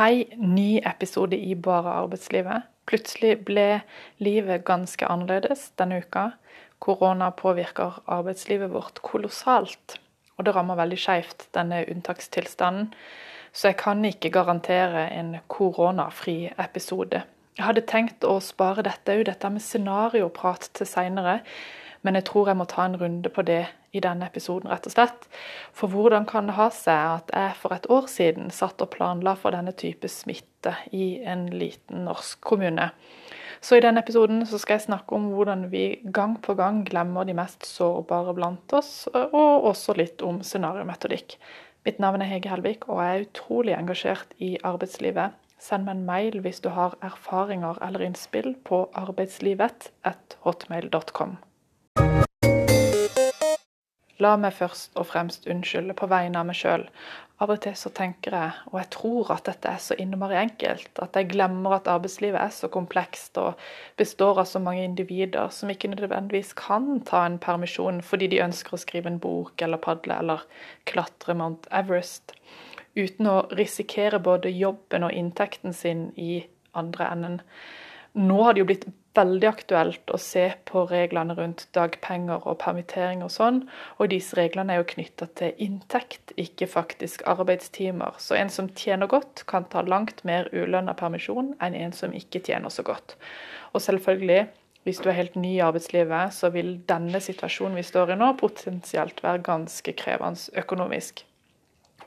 Hei, ny episode i Bare arbeidslivet. Plutselig ble livet ganske annerledes denne uka. Korona påvirker arbeidslivet vårt kolossalt. Og det rammer veldig skeivt, denne unntakstilstanden. Så jeg kan ikke garantere en koronafri episode. Jeg hadde tenkt å spare dette òg, dette med scenarioprat, til seinere. Men jeg tror jeg må ta en runde på det i denne episoden, rett og slett. For hvordan kan det ha seg at jeg for et år siden satt og planla for denne type smitte i en liten norsk kommune? Så i denne episoden skal jeg snakke om hvordan vi gang på gang glemmer de mest sårbare blant oss, og også litt om scenariometodikk. Mitt navn er Hege Helvik, og jeg er utrolig engasjert i arbeidslivet. Send meg en mail hvis du har erfaringer eller innspill på arbeidslivet.hotmail.com. La meg først og fremst unnskylde på vegne av meg sjøl. Av og til så tenker jeg, og jeg tror at dette er så innmari enkelt, at jeg glemmer at arbeidslivet er så komplekst og består av så mange individer som ikke nødvendigvis kan ta en permisjon fordi de ønsker å skrive en bok eller padle eller klatre Mount Everest, uten å risikere både jobben og inntekten sin i andre enden. Nå har det jo blitt veldig aktuelt å se på reglene rundt dagpenger og permittering og sånn. Og disse reglene er jo knytta til inntekt, ikke faktisk arbeidstimer. Så en som tjener godt, kan ta langt mer ulønna permisjon enn en som ikke tjener så godt. Og selvfølgelig, hvis du er helt ny i arbeidslivet, så vil denne situasjonen vi står i nå, potensielt være ganske krevende økonomisk.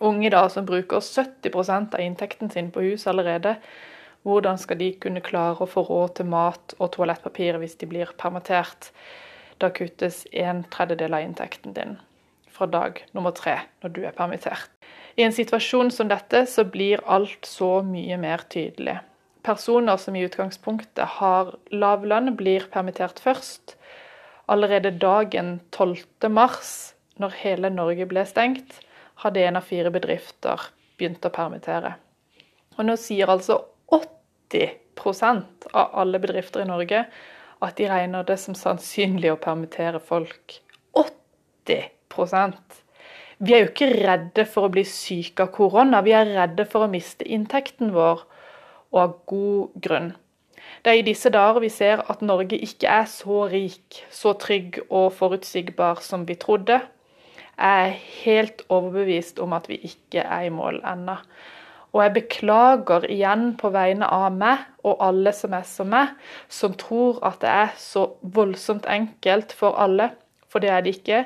Unge da som bruker 70% av inntekten sin på hus allerede, hvordan skal de kunne klare å få råd til mat og toalettpapir hvis de blir permittert? Da kuttes en tredjedel av inntekten din fra dag nummer tre når du er permittert. I en situasjon som dette så blir alt så mye mer tydelig. Personer som i utgangspunktet har lav lønn, blir permittert først. Allerede dagen 12. mars, når hele Norge ble stengt, hadde en av fire bedrifter begynt å permittere. Og nå sier altså 80% av alle bedrifter i Norge at de regner det som sannsynlig å permittere folk. 80% Vi er jo ikke redde for å bli syke av korona, vi er redde for å miste inntekten vår, og av god grunn. Det er i disse dager vi ser at Norge ikke er så rik, så trygg og forutsigbar som vi trodde. Jeg er helt overbevist om at vi ikke er i mål ennå. Og jeg beklager igjen på vegne av meg og alle som er som meg, som tror at det er så voldsomt enkelt for alle, for det er det ikke.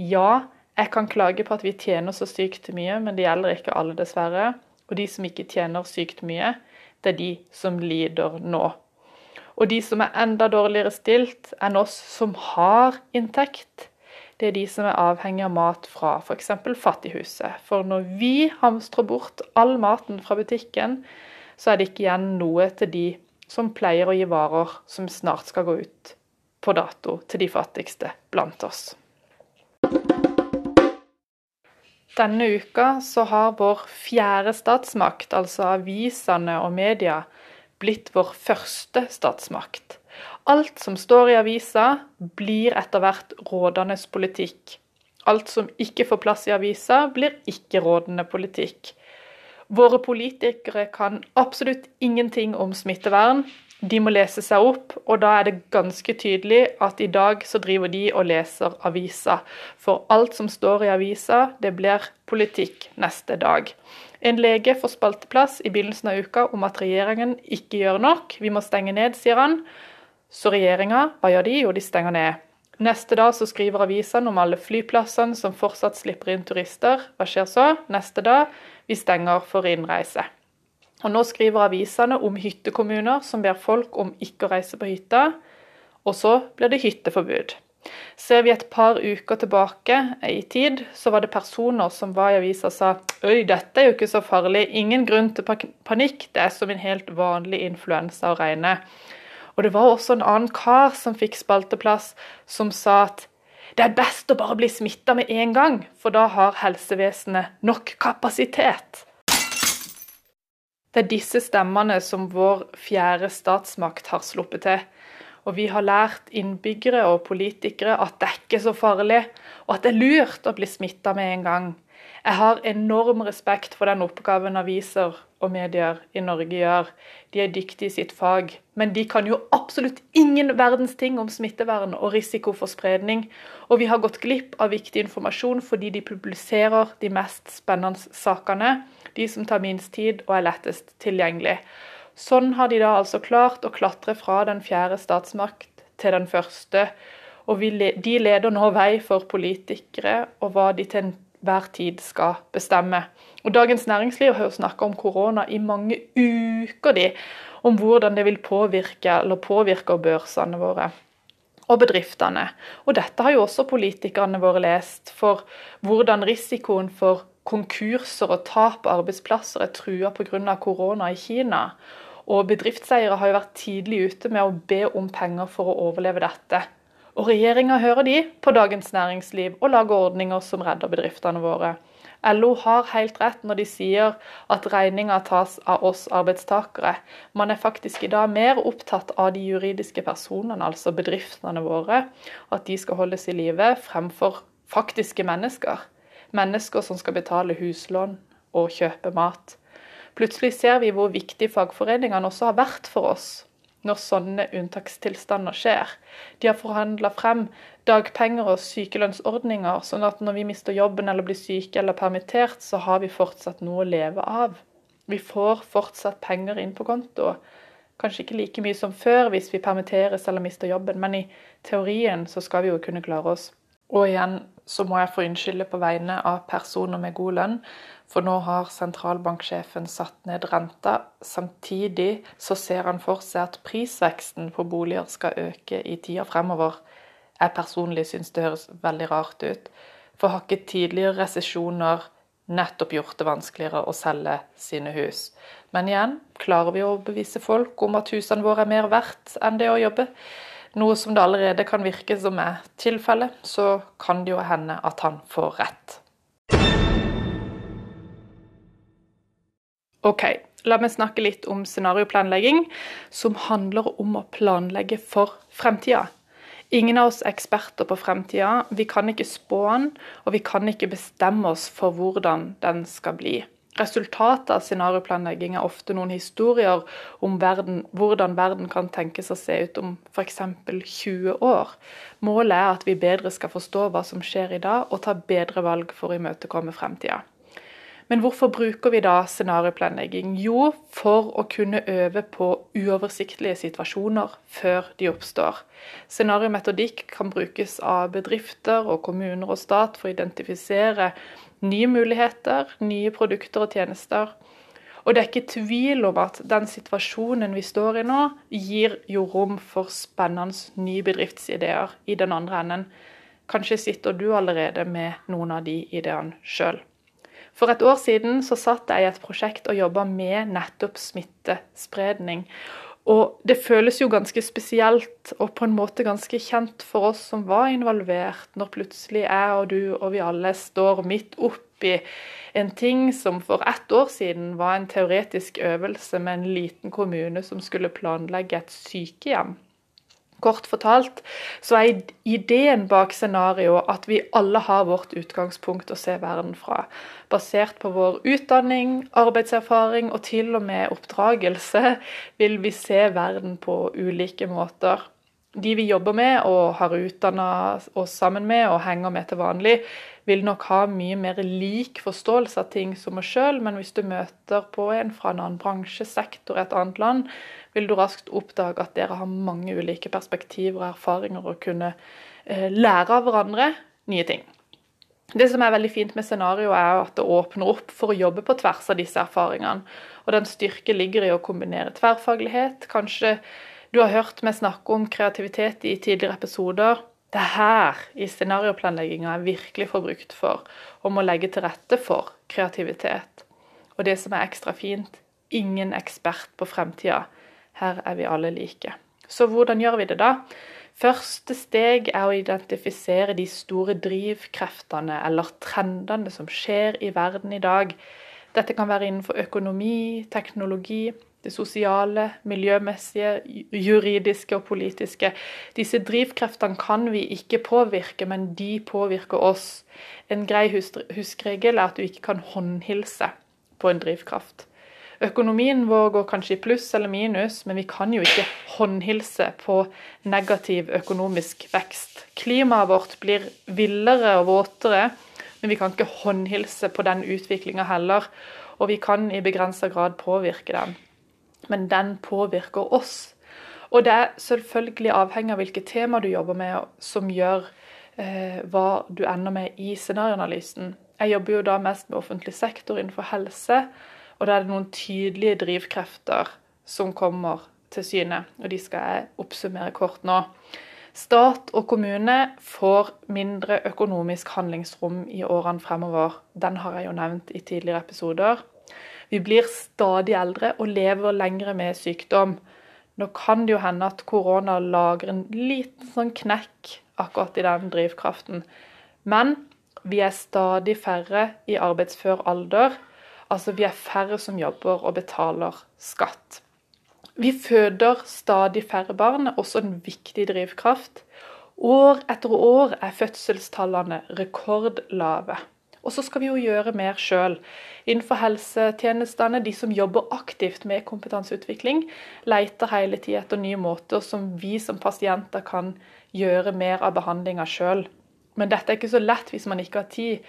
Ja, jeg kan klage på at vi tjener så sykt mye, men det gjelder ikke alle, dessverre. Og de som ikke tjener sykt mye, det er de som lider nå. Og de som er enda dårligere stilt enn oss som har inntekt, det er de som er avhengig av mat fra f.eks. Fattighuset. For når vi hamstrer bort all maten fra butikken, så er det ikke igjen noe til de som pleier å gi varer som snart skal gå ut på dato til de fattigste blant oss. Denne uka så har vår fjerde statsmakt, altså avisene og media, blitt vår første statsmakt. Alt som står i avisa, blir etter hvert rådende politikk. Alt som ikke får plass i avisa, blir ikke rådende politikk. Våre politikere kan absolutt ingenting om smittevern. De må lese seg opp, og da er det ganske tydelig at i dag så driver de og leser avisa. For alt som står i avisa, det blir politikk neste dag. En lege får spalteplass i begynnelsen av uka om at regjeringen ikke gjør nok. Vi må stenge ned, sier han. Så regjeringa, hva gjør de? Jo, de stenger ned. Neste dag så skriver avisene om alle flyplassene som fortsatt slipper inn turister. Hva skjer så? Neste dag vi stenger for innreise. Og Nå skriver avisene om hyttekommuner som ber folk om ikke å reise på hytta. Og så blir det hytteforbud. Ser vi et par uker tilbake i tid, så var det personer som var i avisa og sa Øy, dette er jo ikke så farlig, ingen grunn til panikk, det er som en helt vanlig influensa å regne. Og det var også en annen kar som fikk spalteplass, som sa at det er best å bare bli smitta med en gang, for da har helsevesenet nok kapasitet. Det er disse stemmene som vår fjerde statsmakt har sluppet til. Og vi har lært innbyggere og politikere at det er ikke så farlig, og at det er lurt å bli smitta med en gang. Jeg har enorm respekt for den oppgaven aviser og medier i Norge gjør. De er dyktige i sitt fag, men de kan jo absolutt ingen verdens ting om smittevern og risiko for spredning. Og vi har gått glipp av viktig informasjon fordi de publiserer de mest spennende sakene, de som tar minst tid og er lettest tilgjengelig. Sånn har de da altså klart å klatre fra den fjerde statsmakt til den første. Og de leder nå vei for politikere og hva de til enhver tid skal bestemme. Og Dagens Næringsliv har jo snakka om korona i mange uker, de. Om hvordan det vil påvirke eller påvirker børsene våre og bedriftene. Og dette har jo også politikerne våre lest. For hvordan risikoen for konkurser og tap av arbeidsplasser er trua pga. korona i Kina. Og bedriftseiere har jo vært tidlig ute med å be om penger for å overleve dette. Og regjeringa hører de på Dagens Næringsliv og lager ordninger som redder bedriftene våre. LO har helt rett når de sier at regninga tas av oss arbeidstakere. Man er faktisk i dag mer opptatt av de juridiske personene, altså bedriftene våre, at de skal holdes i live, fremfor faktiske mennesker. Mennesker som skal betale huslån og kjøpe mat. Plutselig ser vi hvor viktig fagforeningene også har vært for oss når sånne unntakstilstander skjer. De har forhandla frem dagpenger og sykelønnsordninger, sånn at når vi mister jobben eller blir syke eller permittert, så har vi fortsatt noe å leve av. Vi får fortsatt penger inn på konto. Kanskje ikke like mye som før hvis vi permitteres eller mister jobben, men i teorien så skal vi jo kunne klare oss. Og igjen så må jeg få unnskylde på vegne av personer med god lønn, for nå har sentralbanksjefen satt ned renta. Samtidig så ser han for seg at prisveksten på boliger skal øke i tida fremover. Jeg personlig syns det høres veldig rart ut. For har ikke tidligere resesjoner nettopp gjort det vanskeligere å selge sine hus? Men igjen, klarer vi å bevise folk om at husene våre er mer verdt enn det å jobbe? Noe som det allerede kan virke som er tilfellet, så kan det jo hende at han får rett. Ok, la meg snakke litt om scenarioplanlegging, som handler om å planlegge for fremtida. Ingen av oss er eksperter på fremtida. Vi kan ikke spå den, og vi kan ikke bestemme oss for hvordan den skal bli. Resultatet av scenarioplanlegging er ofte noen historier om verden, hvordan verden kan tenkes å se ut om f.eks. 20 år. Målet er at vi bedre skal forstå hva som skjer i dag, og ta bedre valg for å imøtekomme fremtida. Men hvorfor bruker vi da scenarioplanlegging? Jo, for å kunne øve på uoversiktlige situasjoner før de oppstår. Scenariometodikk kan brukes av bedrifter og kommuner og stat for å identifisere nye muligheter, nye produkter og tjenester. Og det er ikke tvil om at den situasjonen vi står i nå, gir jo rom for spennende nye bedriftsideer i den andre enden. Kanskje sitter du allerede med noen av de ideene sjøl. For et år siden så satt jeg i et prosjekt og jobba med nettopp smittespredning. Og det føles jo ganske spesielt og på en måte ganske kjent for oss som var involvert, når plutselig jeg og du og vi alle står midt oppi en ting som for ett år siden var en teoretisk øvelse med en liten kommune som skulle planlegge et sykehjem. Kort fortalt så er ideen bak scenarioet at vi alle har vårt utgangspunkt å se verden fra. Basert på vår utdanning, arbeidserfaring og til og med oppdragelse vil vi se verden på ulike måter. De vi jobber med og har utdanna oss sammen med og henger med til vanlig, vil nok ha mye mer lik forståelse av ting som oss sjøl, men hvis du møter på en fra en annen bransje, sektor et annet land, vil du raskt oppdage at dere har mange ulike perspektiver og erfaringer og kunne eh, lære av hverandre nye ting. Det som er veldig fint med scenarioet, er at det åpner opp for å jobbe på tvers av disse erfaringene. Og den styrke ligger i å kombinere tverrfaglighet. Kanskje du har hørt meg snakke om kreativitet i tidligere episoder. Det er her i scenarioplanlegginga jeg virkelig får brukt for om å legge til rette for kreativitet. Og det som er ekstra fint, ingen ekspert på fremtida. Her er vi alle like. Så hvordan gjør vi det, da? Første steg er å identifisere de store drivkreftene eller trendene som skjer i verden i dag. Dette kan være innenfor økonomi, teknologi, det sosiale, miljømessige, juridiske og politiske. Disse drivkreftene kan vi ikke påvirke, men de påvirker oss. En grei huskregel er at du ikke kan håndhilse på en drivkraft. Økonomien vår går kanskje i pluss eller minus, men vi kan jo ikke håndhilse på negativ økonomisk vekst. Klimaet vårt blir villere og våtere, men vi kan ikke håndhilse på den utviklinga heller. Og vi kan i begrensa grad påvirke den. Men den påvirker oss. Og det er selvfølgelig avhengig av hvilke tema du jobber med, som gjør eh, hva du ender med i scenarioanalysen. Jeg jobber jo da mest med offentlig sektor innenfor helse, og da er det noen tydelige drivkrefter som kommer til syne. Og de skal jeg oppsummere kort nå. Stat og kommune får mindre økonomisk handlingsrom i årene fremover. Den har jeg jo nevnt i tidligere episoder. Vi blir stadig eldre og lever lengre med sykdom. Nå kan det jo hende at korona lager en liten sånn knekk akkurat i den drivkraften. Men vi er stadig færre i arbeidsfør alder. Altså vi er færre som jobber og betaler skatt. Vi føder stadig færre barn, også en viktig drivkraft. År etter år er fødselstallene rekordlave. Og så skal vi jo gjøre mer sjøl. Innenfor helsetjenestene, de som jobber aktivt med kompetanseutvikling, leter hele tida etter nye måter som vi som pasienter kan gjøre mer av behandlinga sjøl. Men dette er ikke så lett hvis man ikke har tid.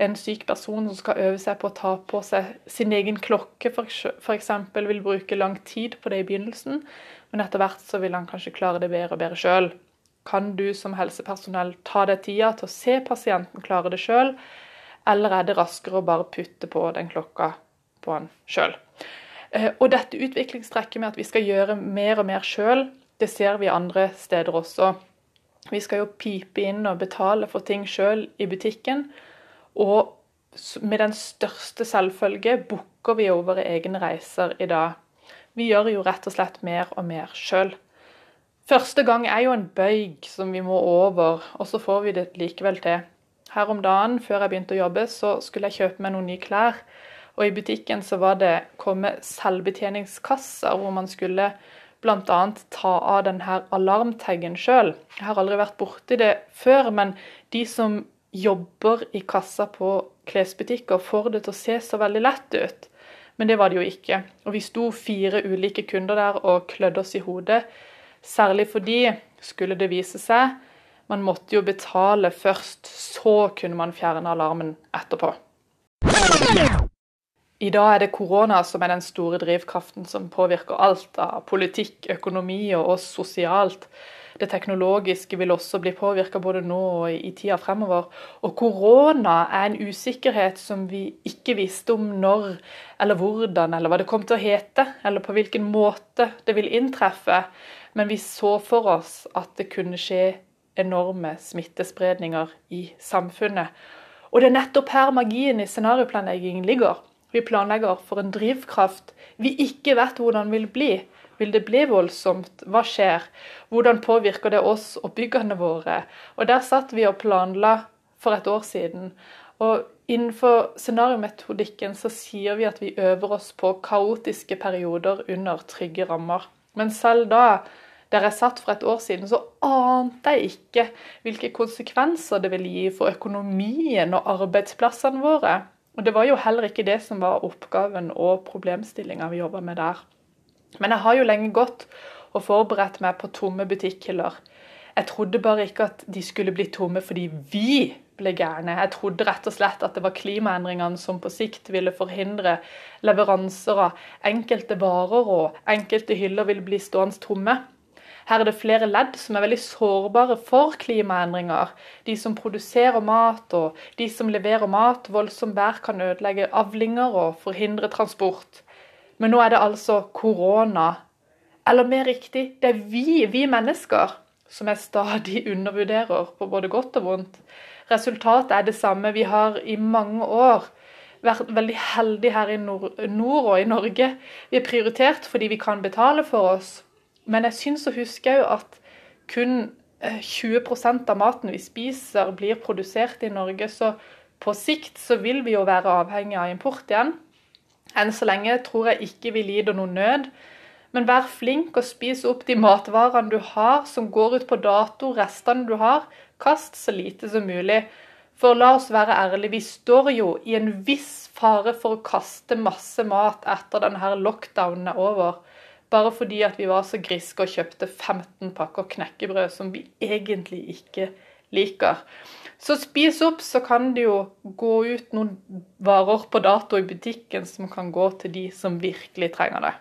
En syk person som skal øve seg på å ta på seg sin egen klokke, f.eks., vil bruke lang tid på det i begynnelsen, men etter hvert så vil han kanskje klare det bedre og bedre sjøl. Kan du som helsepersonell ta deg tida til å se pasienten klare det sjøl, eller er det raskere å bare putte på den klokka på han sjøl? Eh, og dette utviklingstrekket med at vi skal gjøre mer og mer sjøl, det ser vi andre steder også. Vi skal jo pipe inn og betale for ting sjøl i butikken. Og med den største selvfølge booker vi jo våre egne reiser i dag. Vi gjør jo rett og slett mer og mer sjøl. Første gang er jo en bøyg som vi må over, og så får vi det likevel til. Her om dagen, før jeg begynte å jobbe, så skulle jeg kjøpe meg noen nye klær. Og i butikken så var det kommet selvbetjeningskasser hvor man skulle bl.a. ta av denne alarmtaggen sjøl. Jeg har aldri vært borti det før, men de som jobber i kassa på klesbutikker, får det til å se så veldig lett ut. Men det var det jo ikke. Og vi sto fire ulike kunder der og klødde oss i hodet. Særlig fordi, skulle det vise seg, man måtte jo betale først, så kunne man fjerne alarmen etterpå. I dag er det korona som er den store drivkraften som påvirker alt av politikk, økonomi og oss sosialt. Det teknologiske vil også bli påvirka både nå og i tida fremover. Og korona er en usikkerhet som vi ikke visste om når eller hvordan eller hva det kom til å hete, eller på hvilken måte det vil inntreffe. Men vi så for oss at det kunne skje enorme smittespredninger i samfunnet. Og det er nettopp her magien i scenarioplanleggingen ligger. Vi planlegger for en drivkraft vi ikke vet hvordan vil bli. Vil det bli voldsomt? Hva skjer? Hvordan påvirker det oss og byggene våre? Og Der satt vi og planla for et år siden. Og Innenfor scenariometodikken så sier vi at vi øver oss på kaotiske perioder under trygge rammer. Men selv da der jeg satt for et år siden, så ante jeg ikke hvilke konsekvenser det ville gi for økonomien og arbeidsplassene våre. Og det var jo heller ikke det som var oppgaven og problemstillinga vi jobba med der. Men jeg har jo lenge gått og forberedt meg på tomme butikkhyller. Jeg trodde bare ikke at de skulle bli tomme fordi vi ble gærne. Jeg trodde rett og slett at det var klimaendringene som på sikt ville forhindre leveranser av enkelte varer, og enkelte hyller ville bli stående tomme. Her er det flere ledd som er veldig sårbare for klimaendringer. De som produserer mat og de som leverer mat. Voldsom vær kan ødelegge avlinger og forhindre transport. Men nå er det altså korona. Eller mer riktig, det er vi, vi mennesker, som jeg stadig undervurderer på både godt og vondt. Resultatet er det samme. Vi har i mange år vært veldig heldige her i nord, nord og i Norge. Vi er prioritert fordi vi kan betale for oss. Men jeg syns å huske at kun 20 eh, av maten vi spiser, blir produsert i Norge. Så på sikt så vil vi jo være avhengig av import igjen. Enn så lenge tror jeg ikke vi lider noen nød. Men vær flink og spis opp de matvarene du har som går ut på dato, restene du har. Kast så lite som mulig. For la oss være ærlige, vi står jo i en viss fare for å kaste masse mat etter denne lockdownen er over. Bare fordi at vi var så griske og kjøpte 15 pakker knekkebrød som vi egentlig ikke liker. Så spis opp, så kan det jo gå ut noen varer på dato i butikken som kan gå til de som virkelig trenger det.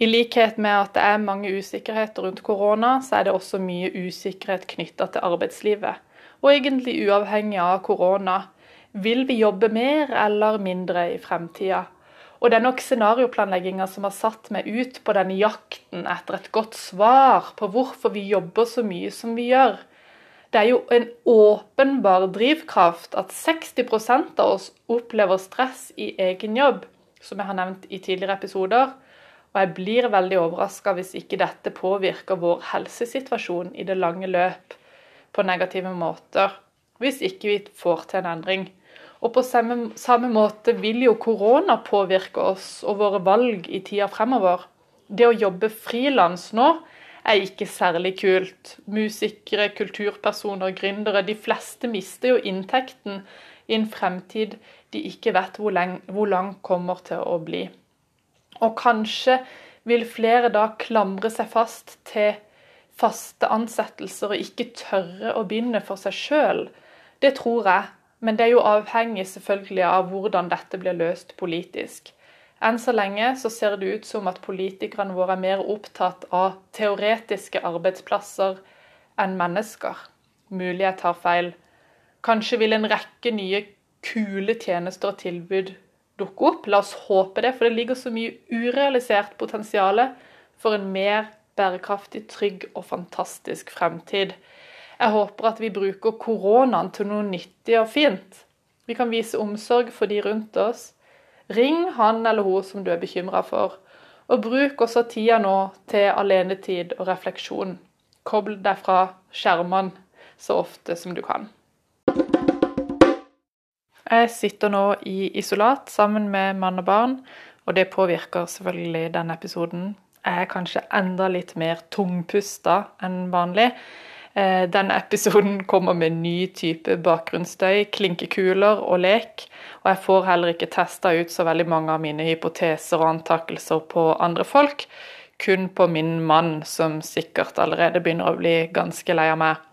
I likhet med at det er mange usikkerheter rundt korona, så er det også mye usikkerhet knytta til arbeidslivet. Og egentlig uavhengig av korona. Vil vi jobbe mer eller mindre i fremtida? Og det er nok scenarioplanlegginga som har satt meg ut på denne jakten etter et godt svar på hvorfor vi jobber så mye som vi gjør. Det er jo en åpenbar drivkraft at 60% av oss opplever stress i egen jobb, som jeg har nevnt i tidligere episoder. Og jeg blir veldig overraska hvis ikke dette påvirker vår helsesituasjon i det lange løp på negative måter. Hvis ikke vi får til en endring. Og på samme, samme måte vil jo korona påvirke oss og våre valg i tida fremover. Det å jobbe frilans nå er ikke særlig kult. Musikere, kulturpersoner, gründere, de fleste mister jo inntekten i en fremtid de ikke vet hvor lang, hvor lang kommer til å bli. Og kanskje vil flere da klamre seg fast til faste ansettelser og ikke tørre å begynne for seg sjøl. Det tror jeg, men det er jo avhengig selvfølgelig av hvordan dette blir løst politisk. Enn så lenge så ser det ut som at politikerne våre er mer opptatt av teoretiske arbeidsplasser enn mennesker. Mulig jeg tar feil. Kanskje vil en rekke nye kule tjenester og tilbud dukke opp. La oss håpe det, for det ligger så mye urealisert potensial for en mer bærekraftig, trygg og fantastisk fremtid. Jeg håper at vi bruker koronaen til noe nyttig og fint. Vi kan vise omsorg for de rundt oss. Ring han eller hun som du er bekymra for. Og bruk også tida nå til alenetid og refleksjon. Kobl deg fra skjermene så ofte som du kan. Jeg sitter nå i isolat sammen med mann og barn, og det påvirker selvfølgelig denne episoden. Jeg er kanskje enda litt mer tungpusta enn vanlig. Eh, denne episoden kommer med ny type bakgrunnsstøy, klinkekuler og lek. Og jeg får heller ikke testa ut så veldig mange av mine hypoteser og antakelser på andre folk. Kun på min mann, som sikkert allerede begynner å bli ganske lei av meg.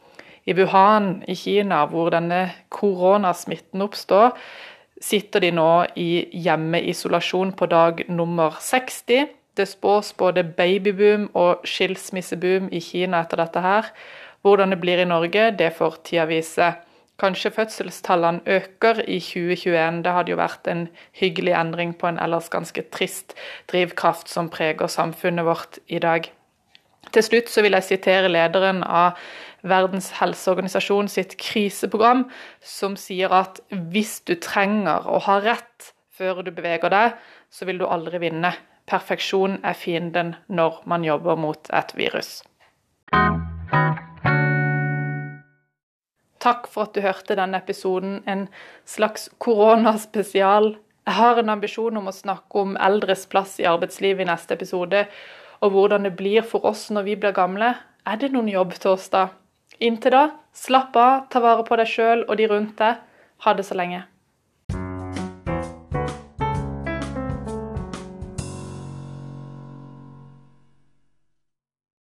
I Wuhan i Kina, hvor denne koronasmitten oppstår, sitter de nå i hjemmeisolasjon på dag nummer 60. Det spås både babyboom og skilsmisseboom i Kina etter dette her. Hvordan det blir i Norge, det får tida vise. Kanskje fødselstallene øker i 2021. Det hadde jo vært en hyggelig endring på en ellers ganske trist drivkraft som preger samfunnet vårt i dag. Til slutt så vil jeg sitere lederen av Verdens helseorganisasjon sitt kriseprogram, som sier at hvis du trenger å ha rett før du beveger deg, så vil du aldri vinne. Perfeksjon er fienden når man jobber mot et virus. Takk for at du hørte denne episoden, en slags koronaspesial. Jeg har en ambisjon om å snakke om eldres plass i arbeidslivet i neste episode, og hvordan det blir for oss når vi blir gamle. Er det noen jobb til oss da? Inntil da, slapp av, ta vare på deg sjøl og de rundt deg. Ha det så lenge.